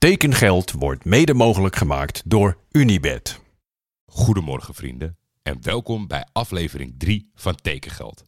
Tekengeld wordt mede mogelijk gemaakt door Unibed. Goedemorgen vrienden en welkom bij aflevering 3 van Tekengeld.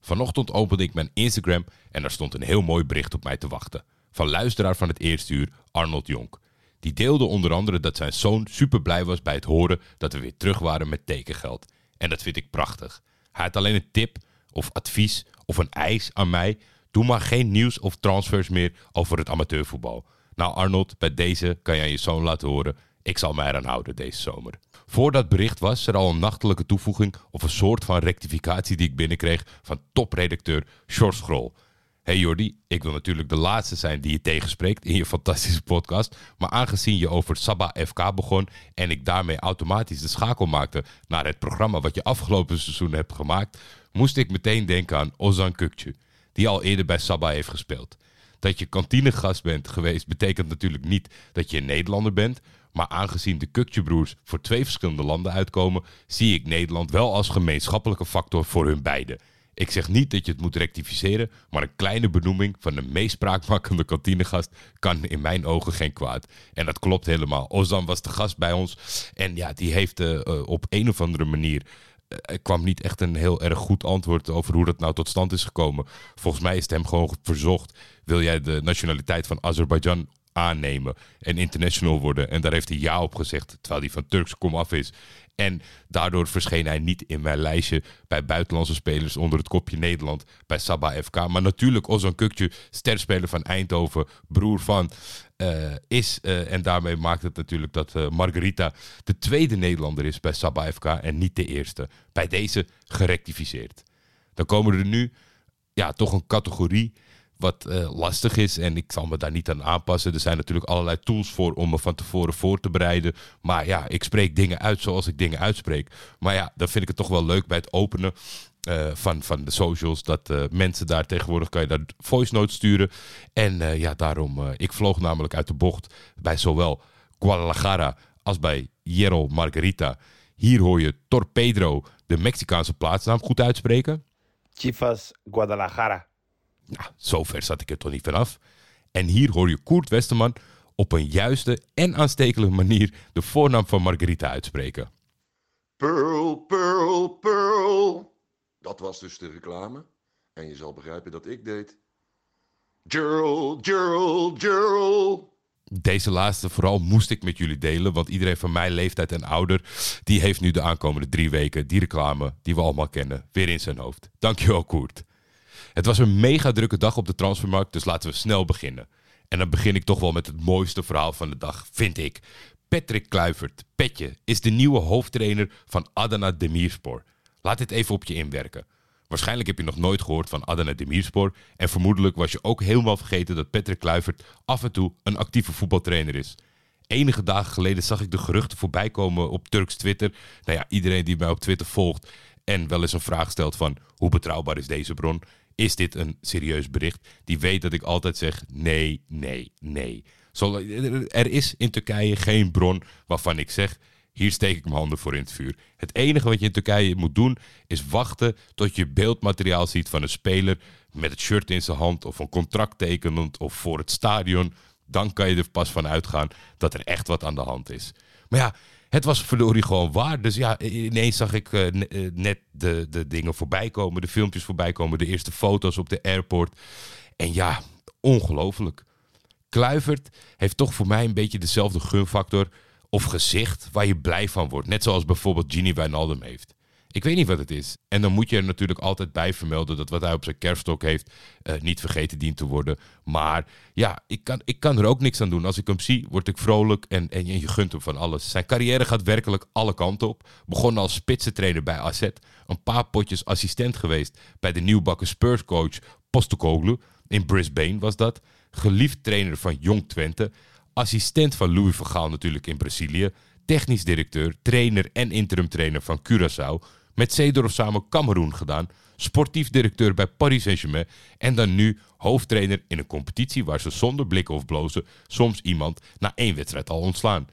Vanochtend opende ik mijn Instagram en daar stond een heel mooi bericht op mij te wachten. Van luisteraar van het eerste uur, Arnold Jonk. Die deelde onder andere dat zijn zoon super blij was bij het horen dat we weer terug waren met tekengeld. En dat vind ik prachtig. Hij had alleen een tip of advies of een eis aan mij. Doe maar geen nieuws of transfers meer over het amateurvoetbal. Nou Arnold, bij deze kan je aan je zoon laten horen. Ik zal mij eraan houden deze zomer. Voor dat bericht was er al een nachtelijke toevoeging of een soort van rectificatie die ik binnenkreeg van topredacteur Sjors Grol. Hey Jordi, ik wil natuurlijk de laatste zijn die je tegenspreekt in je fantastische podcast. Maar aangezien je over Sabah FK begon en ik daarmee automatisch de schakel maakte naar het programma wat je afgelopen seizoen hebt gemaakt, moest ik meteen denken aan Ozan Kukcu, die al eerder bij Sabah heeft gespeeld. Dat je kantinegast bent geweest betekent natuurlijk niet dat je een Nederlander bent. Maar aangezien de Kukcu-broers voor twee verschillende landen uitkomen, zie ik Nederland wel als gemeenschappelijke factor voor hun beiden. Ik zeg niet dat je het moet rectificeren, maar een kleine benoeming van de meest spraakmakende kantinegast kan in mijn ogen geen kwaad. En dat klopt helemaal. Ozan was de gast bij ons en ja, die heeft uh, op een of andere manier er kwam niet echt een heel erg goed antwoord over hoe dat nou tot stand is gekomen. Volgens mij is het hem gewoon verzocht: wil jij de nationaliteit van Azerbeidzjan aannemen en international worden? En daar heeft hij ja op gezegd, terwijl hij van Turks komaf is. En daardoor verscheen hij niet in mijn lijstje bij buitenlandse spelers onder het kopje Nederland bij Sabah FK. Maar natuurlijk Ozan Kukcu, sterspeler van Eindhoven, broer van, is. Uh, en daarmee maakt het natuurlijk dat uh, Margarita de tweede Nederlander is bij Sabah FK en niet de eerste. Bij deze gerectificeerd. Dan komen er nu ja, toch een categorie wat uh, lastig is. En ik zal me daar niet aan aanpassen. Er zijn natuurlijk allerlei tools voor om me van tevoren voor te bereiden. Maar ja, ik spreek dingen uit zoals ik dingen uitspreek. Maar ja, dan vind ik het toch wel leuk bij het openen. Uh, van, van de socials. Dat uh, mensen daar tegenwoordig kan je daar voice notes sturen. En ja, daarom. ik vloog namelijk uit de bocht bij zowel Guadalajara als bij Hierro Margarita. Hier hoor je Torpedro, de Mexicaanse plaatsnaam, goed uitspreken. Chivas Guadalajara. Nou, zover zat ik er toch niet vanaf. En hier hoor je Koert Westerman op een juiste en aanstekelijke manier de voornaam van Margarita uitspreken. Pearl, Pearl, Pearl. Dat was dus de reclame. En je zal begrijpen dat ik deed. Gerald, Gerald, Gerald. Deze laatste vooral moest ik met jullie delen, want iedereen van mijn leeftijd en ouder, die heeft nu de aankomende drie weken die reclame die we allemaal kennen, weer in zijn hoofd. Dankjewel Koert. Het was een mega drukke dag op de transfermarkt, dus laten we snel beginnen. En dan begin ik toch wel met het mooiste verhaal van de dag, vind ik. Patrick Kluivert, Petje, is de nieuwe hoofdtrainer van Adana Demirspor. Laat dit even op je inwerken. Waarschijnlijk heb je nog nooit gehoord van Adana Demirspor en vermoedelijk was je ook helemaal vergeten dat Patrick Kluivert af en toe een actieve voetbaltrainer is. Enige dagen geleden zag ik de geruchten voorbij komen op Turks Twitter. Nou ja, iedereen die mij op Twitter volgt en wel eens een vraag stelt van hoe betrouwbaar is deze bron, is dit een serieus bericht? Die weet dat ik altijd zeg nee, nee, nee. Er is in Turkije geen bron waarvan ik zeg, hier steek ik mijn handen voor in het vuur. Het enige wat je in Turkije moet doen is wachten tot je beeldmateriaal ziet van een speler met het shirt in zijn hand of een contract tekenend of voor het stadion. Dan kan je er pas van uitgaan dat er echt wat aan de hand is. Maar ja, het was verdorie gewoon waar. Dus ja, ineens zag ik uh, net de, de dingen voorbij komen, de filmpjes voorbij komen, de eerste foto's op de airport. En ja, ongelooflijk. Kluivert heeft toch voor mij een beetje dezelfde gunfactor of gezicht waar je blij van wordt. Net zoals bijvoorbeeld Gini Wijnaldum heeft. Ik weet niet wat het is. En dan moet je er natuurlijk altijd bij vermelden dat wat hij op zijn kerfstok heeft uh, niet vergeten dient te worden. Maar ja, ik kan, ik kan er ook niks aan doen. Als ik hem zie, word ik vrolijk en, en je gunt hem van alles. Zijn carrière gaat werkelijk alle kanten op. Begon als spitsentrainer bij AZ. Een paar potjes assistent geweest bij de nieuwbakken Spurs-coach Postecoglou. In Brisbane was dat. Geliefd trainer van Jong Twente. Assistent van Louis van Gaal natuurlijk in Brazilië. Technisch directeur, trainer en interim trainer van Curaçao met Seedorf samen Cameroen gedaan, sportief directeur bij Paris Saint-Germain en dan nu hoofdtrainer in een competitie waar ze zonder blikken of blozen soms iemand na één wedstrijd al ontslaan.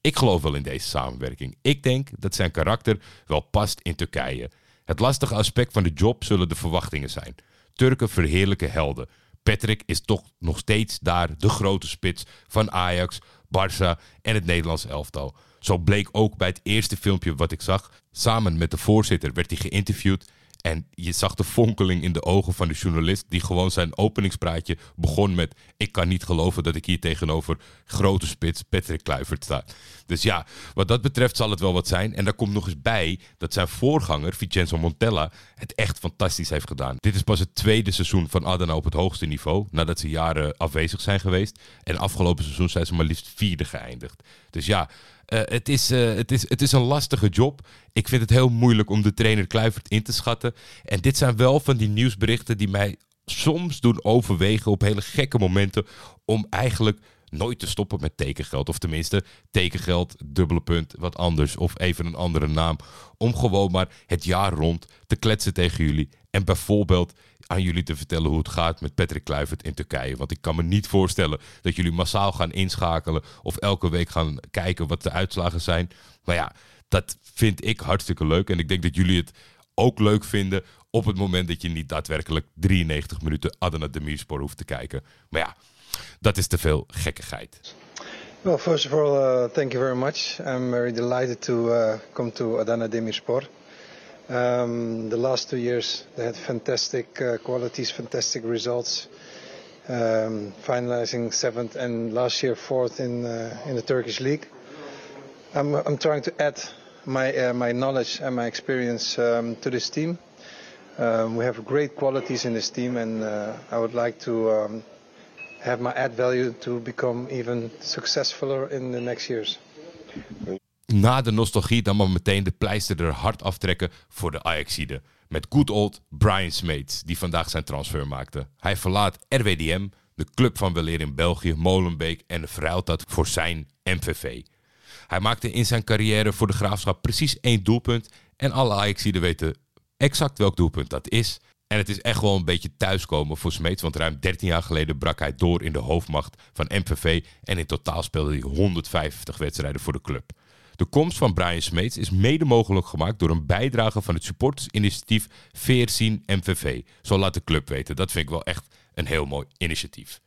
Ik geloof wel in deze samenwerking. Ik denk dat zijn karakter wel past in Turkije. Het lastige aspect van de job zullen de verwachtingen zijn. Turken verheerlijken helden. Patrick is toch nog steeds daar de grote spits van Ajax, Barça en het Nederlands elftal. Zo bleek ook bij het eerste filmpje wat ik zag. Samen met de voorzitter werd hij geïnterviewd. En je zag de fonkeling in de ogen van de journalist, die gewoon zijn openingspraatje begon met: Ik kan niet geloven dat ik hier tegenover grote spits Patrick Kluivert sta. Dus ja, wat dat betreft zal het wel wat zijn. En daar komt nog eens bij dat zijn voorganger, Vincenzo Montella, het echt fantastisch heeft gedaan. Dit is pas het tweede seizoen van Adana op het hoogste niveau, nadat ze jaren afwezig zijn geweest. En afgelopen seizoen zijn ze maar liefst vierde geëindigd. Dus ja, uh, het, is, uh, het, is, het is een lastige job. Ik vind het heel moeilijk om de trainer Kluivert in te schatten. En dit zijn wel van die nieuwsberichten die mij soms doen overwegen op hele gekke momenten om eigenlijk nooit te stoppen met tekengeld. Of tenminste, tekengeld, dubbele punt, wat anders. Of even een andere naam. Om gewoon maar het jaar rond te kletsen tegen jullie. En bijvoorbeeld aan jullie te vertellen hoe het gaat met Patrick Kluivert in Turkije. Want ik kan me niet voorstellen dat jullie massaal gaan inschakelen. Of elke week gaan kijken wat de uitslagen zijn. Maar ja, dat vind ik hartstikke leuk. En ik denk dat jullie het ook leuk vinden op het moment dat je niet daadwerkelijk 93 minuten Adana Demirspor hoeft te kijken. Maar ja, dat is te veel gekkigheid. Well, first of all, uh, thank you very much. I'm very delighted to uh, come to Adana Demirspor. Um, the last two years they had fantastic uh, qualities, fantastic results. Um, finalizing seventh and last year fourth in uh, in the Turkish league. I'm, I'm trying to add my uh, my knowledge and my experience um, to this team. Um, we have great qualities in this team, and uh, I would like to um, have my add value to become even successfuler in the next years. Na de nostalgie dan maar meteen de pleister er hard aftrekken voor de Ajaxide. Met good old Brian Smeets, die vandaag zijn transfer maakte. Hij verlaat RWDM, de club van weleer in België, Molenbeek en verruilt dat voor zijn MVV. Hij maakte in zijn carrière voor de Graafschap precies één doelpunt en alle Ajaxiden weten exact welk doelpunt dat is. En het is echt wel een beetje thuiskomen voor Smeets. Want ruim 13 jaar geleden brak hij door in de hoofdmacht van MVV. En in totaal speelde hij 150 wedstrijden voor de club. De komst van Brian Smeets is mede mogelijk gemaakt door een bijdrage van het supportersinitiatief Veerzien MVV. Zo laat de club weten. Dat vind ik wel echt een heel mooi initiatief.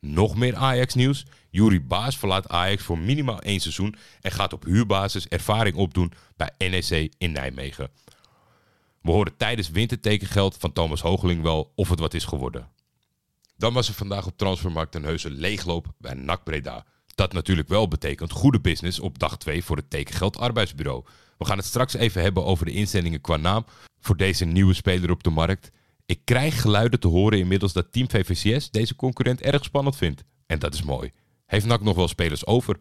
Nog meer Ajax-nieuws. Jury Baas verlaat Ajax voor minimaal één seizoen en gaat op huurbasis ervaring opdoen bij NEC in Nijmegen. We horen tijdens wintertekengeld van Thomas Hoogeling wel of het wat is geworden. Dan was er vandaag op Transfermarkt een heuse leegloop bij NAC Breda. Dat natuurlijk wel betekent goede business op dag 2 voor het tekengeld arbeidsbureau. We gaan het straks even hebben over de instellingen qua naam voor deze nieuwe speler op de markt. Ik krijg geluiden te horen inmiddels dat Team VVCS deze concurrent erg spannend vindt. En dat is mooi. Heeft NAC nog wel spelers over?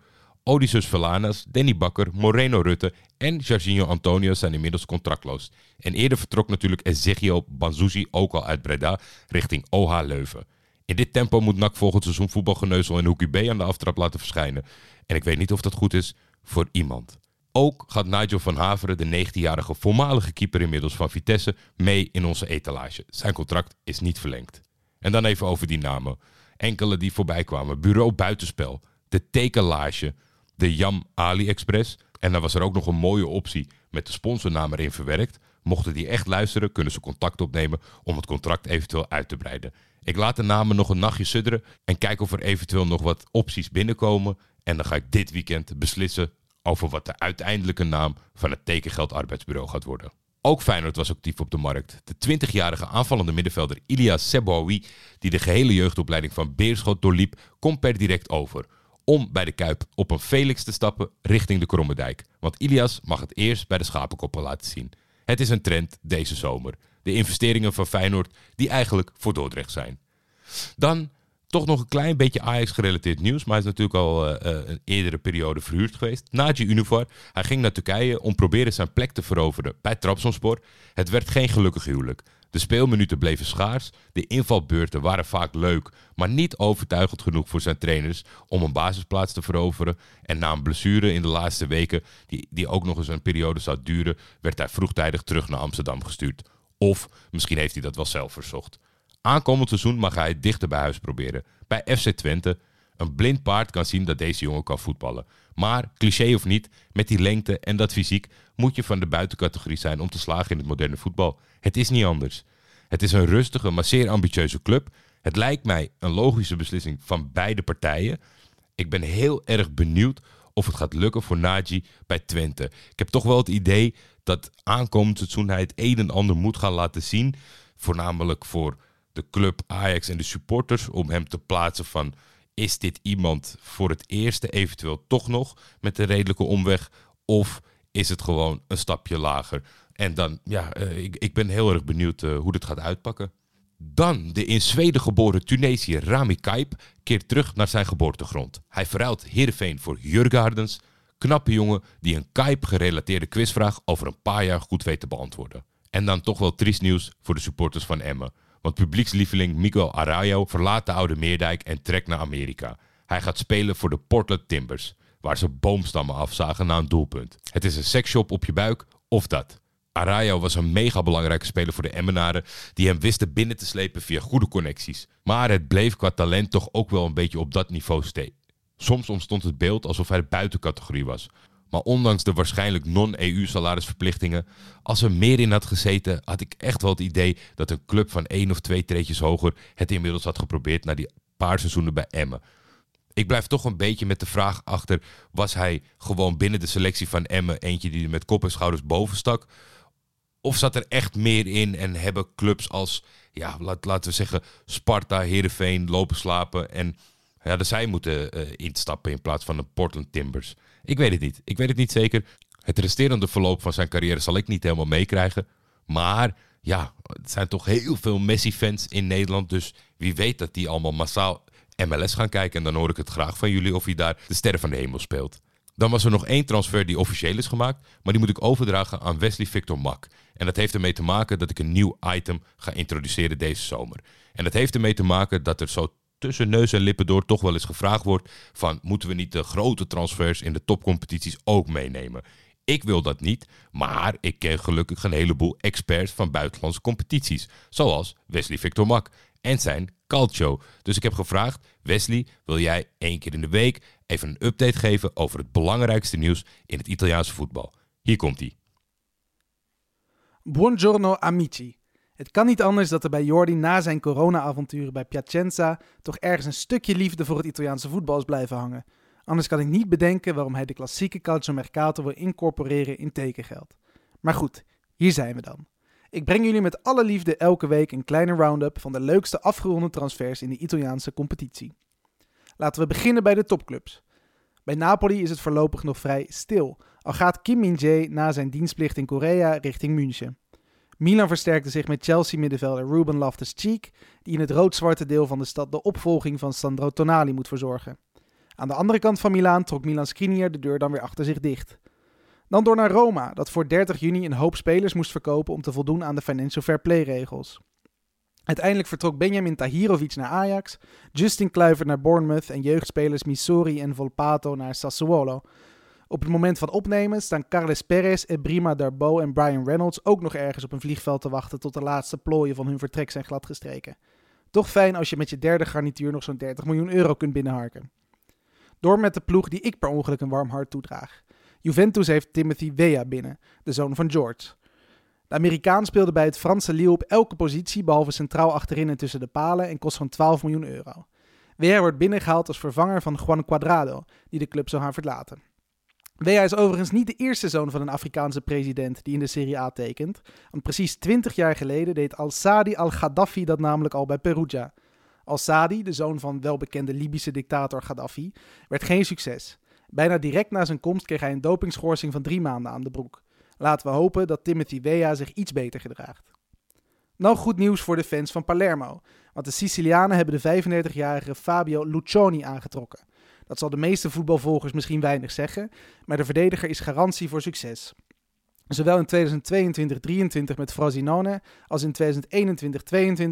Odysseus Verlanas, Danny Bakker, Moreno Rutte en Jorginho Antonio zijn inmiddels contractloos. En eerder vertrok natuurlijk Ezekiel Banzuzi ook al uit Breda richting OH Leuven. In dit tempo moet NAC volgend seizoen voetbalgeneuzel en Hoekie B aan de aftrap laten verschijnen. En ik weet niet of dat goed is voor iemand. Ook gaat Nigel van Haveren, de 19-jarige voormalige keeper inmiddels van Vitesse, mee in onze etalage. Zijn contract is niet verlengd. En dan even over die namen. Enkele die voorbij kwamen. Bureau Buitenspel, de Tekenlage, de Jam AliExpress. En dan was er ook nog een mooie optie met de sponsornaam erin verwerkt. Mochten die echt luisteren, kunnen ze contact opnemen om het contract eventueel uit te breiden. Ik laat de namen nog een nachtje sudderen en kijk of er eventueel nog wat opties binnenkomen. En dan ga ik dit weekend beslissen over wat de uiteindelijke naam van het tekengeld arbeidsbureau gaat worden. Ook Feyenoord was actief op de markt. De 20-jarige aanvallende middenvelder Ilias Sebouaoui, die de gehele jeugdopleiding van Beerschot doorliep, komt per direct over om bij de Kuip op een Felix te stappen richting de Krommendijk. Want Ilias mag het eerst bij de schapenkoppel laten zien. Het is een trend deze zomer. De investeringen van Feyenoord die eigenlijk voor Dordrecht zijn. Dan toch nog een klein beetje Ajax-gerelateerd nieuws. Maar hij is natuurlijk al uh, een eerdere periode verhuurd geweest. Naji Univar. Hij ging naar Turkije om proberen zijn plek te veroveren bij Trabzonspor. Het werd geen gelukkig huwelijk. De speelminuten bleven schaars. De invalbeurten waren vaak leuk, maar niet overtuigend genoeg voor zijn trainers om een basisplaats te veroveren. En na een blessure in de laatste weken, die, die ook nog eens een periode zou duren, werd hij vroegtijdig terug naar Amsterdam gestuurd. Of misschien heeft hij dat wel zelf verzocht. Aankomend seizoen mag hij het dichter bij huis proberen. Bij FC Twente. Een blind paard kan zien dat deze jongen kan voetballen. Maar, cliché of niet, met die lengte en dat fysiek moet je van de buitencategorie zijn om te slagen in het moderne voetbal. Het is niet anders. Het is een rustige, maar zeer ambitieuze club. Het lijkt mij een logische beslissing van beide partijen. Ik ben heel erg benieuwd of het gaat lukken voor Naji bij Twente. Ik heb toch wel het idee dat aankomend seizoen hij het een en ander moet gaan laten zien. Voornamelijk voor de club Ajax en de supporters. Om hem te plaatsen van is dit iemand voor het eerste eventueel toch nog met een redelijke omweg? Of is het gewoon een stapje lager? En dan, ja, uh, ik, ik ben heel erg benieuwd uh, hoe dit gaat uitpakken. Dan de in Zweden geboren Tunesiër Rami Kaip keert terug naar zijn geboortegrond. Hij verruilt Heerenveen voor Jurgardens, knappe jongen die een Kaip-gerelateerde quizvraag over een paar jaar goed weet te beantwoorden. En dan toch wel triest nieuws voor de supporters van Emmen. Want publiekslieveling Miguel Arroyo verlaat de oude Meerdijk en trekt naar Amerika. Hij gaat spelen voor de Portland Timbers, waar ze boomstammen afzagen na een doelpunt. Het is een seksshop op je buik, of dat. Arroyo was een mega belangrijke speler voor de Emmenaren, die hem wisten binnen te slepen via goede connecties. Maar het bleef qua talent toch ook wel een beetje op dat niveau steken. Soms ontstond het beeld alsof hij buitencategorie was. Maar ondanks de waarschijnlijk non-EU salarisverplichtingen, als er meer in had gezeten, had ik echt wel het idee dat een club van één of twee treetjes hoger het inmiddels had geprobeerd na die paar seizoenen bij Emmen. Ik blijf toch een beetje met de vraag achter, was hij gewoon binnen de selectie van Emmen eentje die er met kop en schouders boven stak? Of zat er echt meer in en hebben clubs als, ja, laten we zeggen, Sparta, Heerenveen lopen slapen en ja, dat zij moeten uh, instappen in plaats van de Portland Timbers. Ik weet het niet. Ik weet het niet zeker. Het resterende verloop van zijn carrière zal ik niet helemaal meekrijgen. Maar ja, het zijn toch heel veel Messi-fans in Nederland. Dus wie weet dat die allemaal massaal MLS gaan kijken. En dan hoor ik het graag van jullie of hij daar de sterren van de hemel speelt. Dan was er nog één transfer die officieel is gemaakt, maar die moet ik overdragen aan Wesley Victor Mak. En dat heeft ermee te maken dat ik een nieuw item ga introduceren deze zomer. En dat heeft ermee te maken dat er zo tussen neus en lippen door toch wel eens gevraagd wordt van moeten we niet de grote transfers in de topcompetities ook meenemen? Ik wil dat niet, maar ik ken gelukkig een heleboel experts van buitenlandse competities, zoals Wesley Victor Mak en zijn Calcio. Dus ik heb gevraagd, Wesley, wil jij één keer in de week even een update geven over het belangrijkste nieuws in het Italiaanse voetbal? Hier komt hij. Buongiorno amici. Het kan niet anders dat er bij Jordi na zijn corona-avonturen bij Piacenza toch ergens een stukje liefde voor het Italiaanse voetbal is blijven hangen. Anders kan ik niet bedenken waarom hij de klassieke calciomercato wil incorporeren in tekengeld. Maar goed, hier zijn we dan. Ik breng jullie met alle liefde elke week een kleine round-up van de leukste afgeronde transfers in de Italiaanse competitie. Laten we beginnen bij de topclubs. Bij Napoli is het voorlopig nog vrij stil, al gaat Kim Min-jae na zijn dienstplicht in Korea richting München. Milan versterkte zich met Chelsea-middenvelder Ruben Loftus-Cheek, die in het rood-zwarte deel van de stad de opvolging van Sandro Tonali moet verzorgen. Aan de andere kant van Milaan trok Milan Skriniar de deur dan weer achter zich dicht. Dan door naar Roma, dat voor 30 juni een hoop spelers moest verkopen om te voldoen aan de financial fair play regels. Uiteindelijk vertrok Benjamin Tahirovic naar Ajax, Justin Kluivert naar Bournemouth en jeugdspelers Missouri en Volpato naar Sassuolo. Op het moment van opnemen staan Carles Perez, Ebrima Darbo en Brian Reynolds ook nog ergens op een vliegveld te wachten tot de laatste plooien van hun vertrek zijn gladgestreken. Toch fijn als je met je derde garnituur nog zo'n 30 miljoen euro kunt binnenharken. Door met de ploeg die ik per ongeluk een warm hart toedraag. Juventus heeft Timothy Weah binnen, de zoon van George. De Amerikaan speelde bij het Franse Lille op elke positie, behalve centraal achterin en tussen de palen, en kost zo'n 12 miljoen euro. Weah wordt binnengehaald als vervanger van Juan Cuadrado, die de club zou gaan verlaten. Weah is overigens niet de eerste zoon van een Afrikaanse president die in de Serie A tekent, want precies 20 jaar geleden deed Al-Sadi al-Gaddafi dat namelijk al bij Perugia. Al-Sadi, de zoon van welbekende Libische dictator Gaddafi, werd geen succes. Bijna direct na zijn komst kreeg hij een dopingschorsing van drie maanden aan de broek. Laten we hopen dat Timothy Weah zich iets beter gedraagt. Nou goed nieuws voor de fans van Palermo, want de Sicilianen hebben de 35-jarige Fabio Lucioni aangetrokken. Dat zal de meeste voetbalvolgers misschien weinig zeggen, maar de verdediger is garantie voor succes. Zowel in 2022-23 met Frosinone als in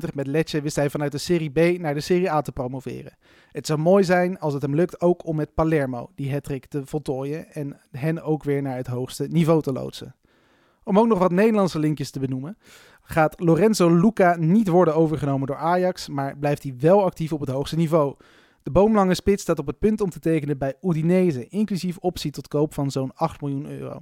2021-22 met Lecce wist hij vanuit de Serie B naar de Serie A te promoveren. Het zou mooi zijn als het hem lukt ook om met Palermo die hattrick te voltooien en hen ook weer naar het hoogste niveau te loodsen. Om ook nog wat Nederlandse linkjes te benoemen, gaat Lorenzo Luca niet worden overgenomen door Ajax, maar blijft hij wel actief op het hoogste niveau. De boomlange spits staat op het punt om te tekenen bij Udinese, inclusief optie tot koop van zo'n 8 miljoen euro.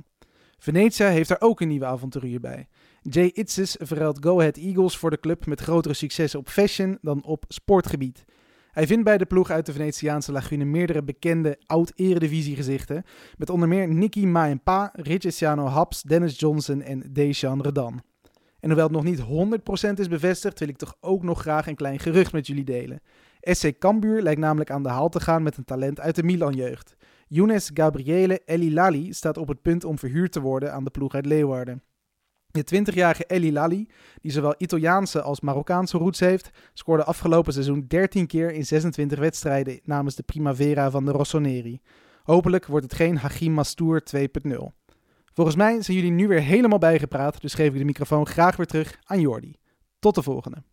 Venetia heeft er ook een nieuwe avonturier bij. Jay Itzes verruilt Go Ahead Eagles voor de club met grotere successen op fashion dan op sportgebied. Hij vindt bij de ploeg uit de Venetiaanse Lagune meerdere bekende oud-eredivisie-gezichten, met onder meer Nicky Maempa, Richesiano Haps, Dennis Johnson en Dejan Redan. En hoewel het nog niet 100% is bevestigd, wil ik toch ook nog graag een klein gerucht met jullie delen. SC Cambuur lijkt namelijk aan de haal te gaan met een talent uit de Milan-jeugd. Younes Gabriele Elilali staat op het punt om verhuurd te worden aan de ploeg uit Leeuwarden. De 20-jarige Elilali, die zowel Italiaanse als Marokkaanse roots heeft, scoorde afgelopen seizoen 13 keer in 26 wedstrijden namens de Primavera van de Rossoneri. Hopelijk wordt het geen Hachim Mastour 2.0. Volgens mij zijn jullie nu weer helemaal bijgepraat, dus geef ik de microfoon graag weer terug aan Jordi. Tot de volgende.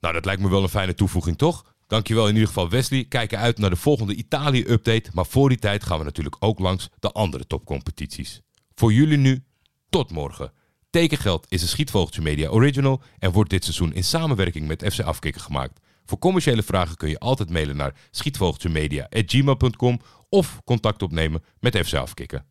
Nou, dat lijkt me wel een fijne toevoeging, toch? Dankjewel in ieder geval Wesley. Kijken uit naar de volgende Italië-update. Maar voor die tijd gaan we natuurlijk ook langs de andere topcompetities. Voor jullie nu, tot morgen. Tekengeld is een Schietvogeltje Media original en wordt dit seizoen in samenwerking met FC Afkikken gemaakt. Voor commerciële vragen kun je altijd mailen naar schietvogeltjemedia.gmail.com of contact opnemen met FC Afkikken.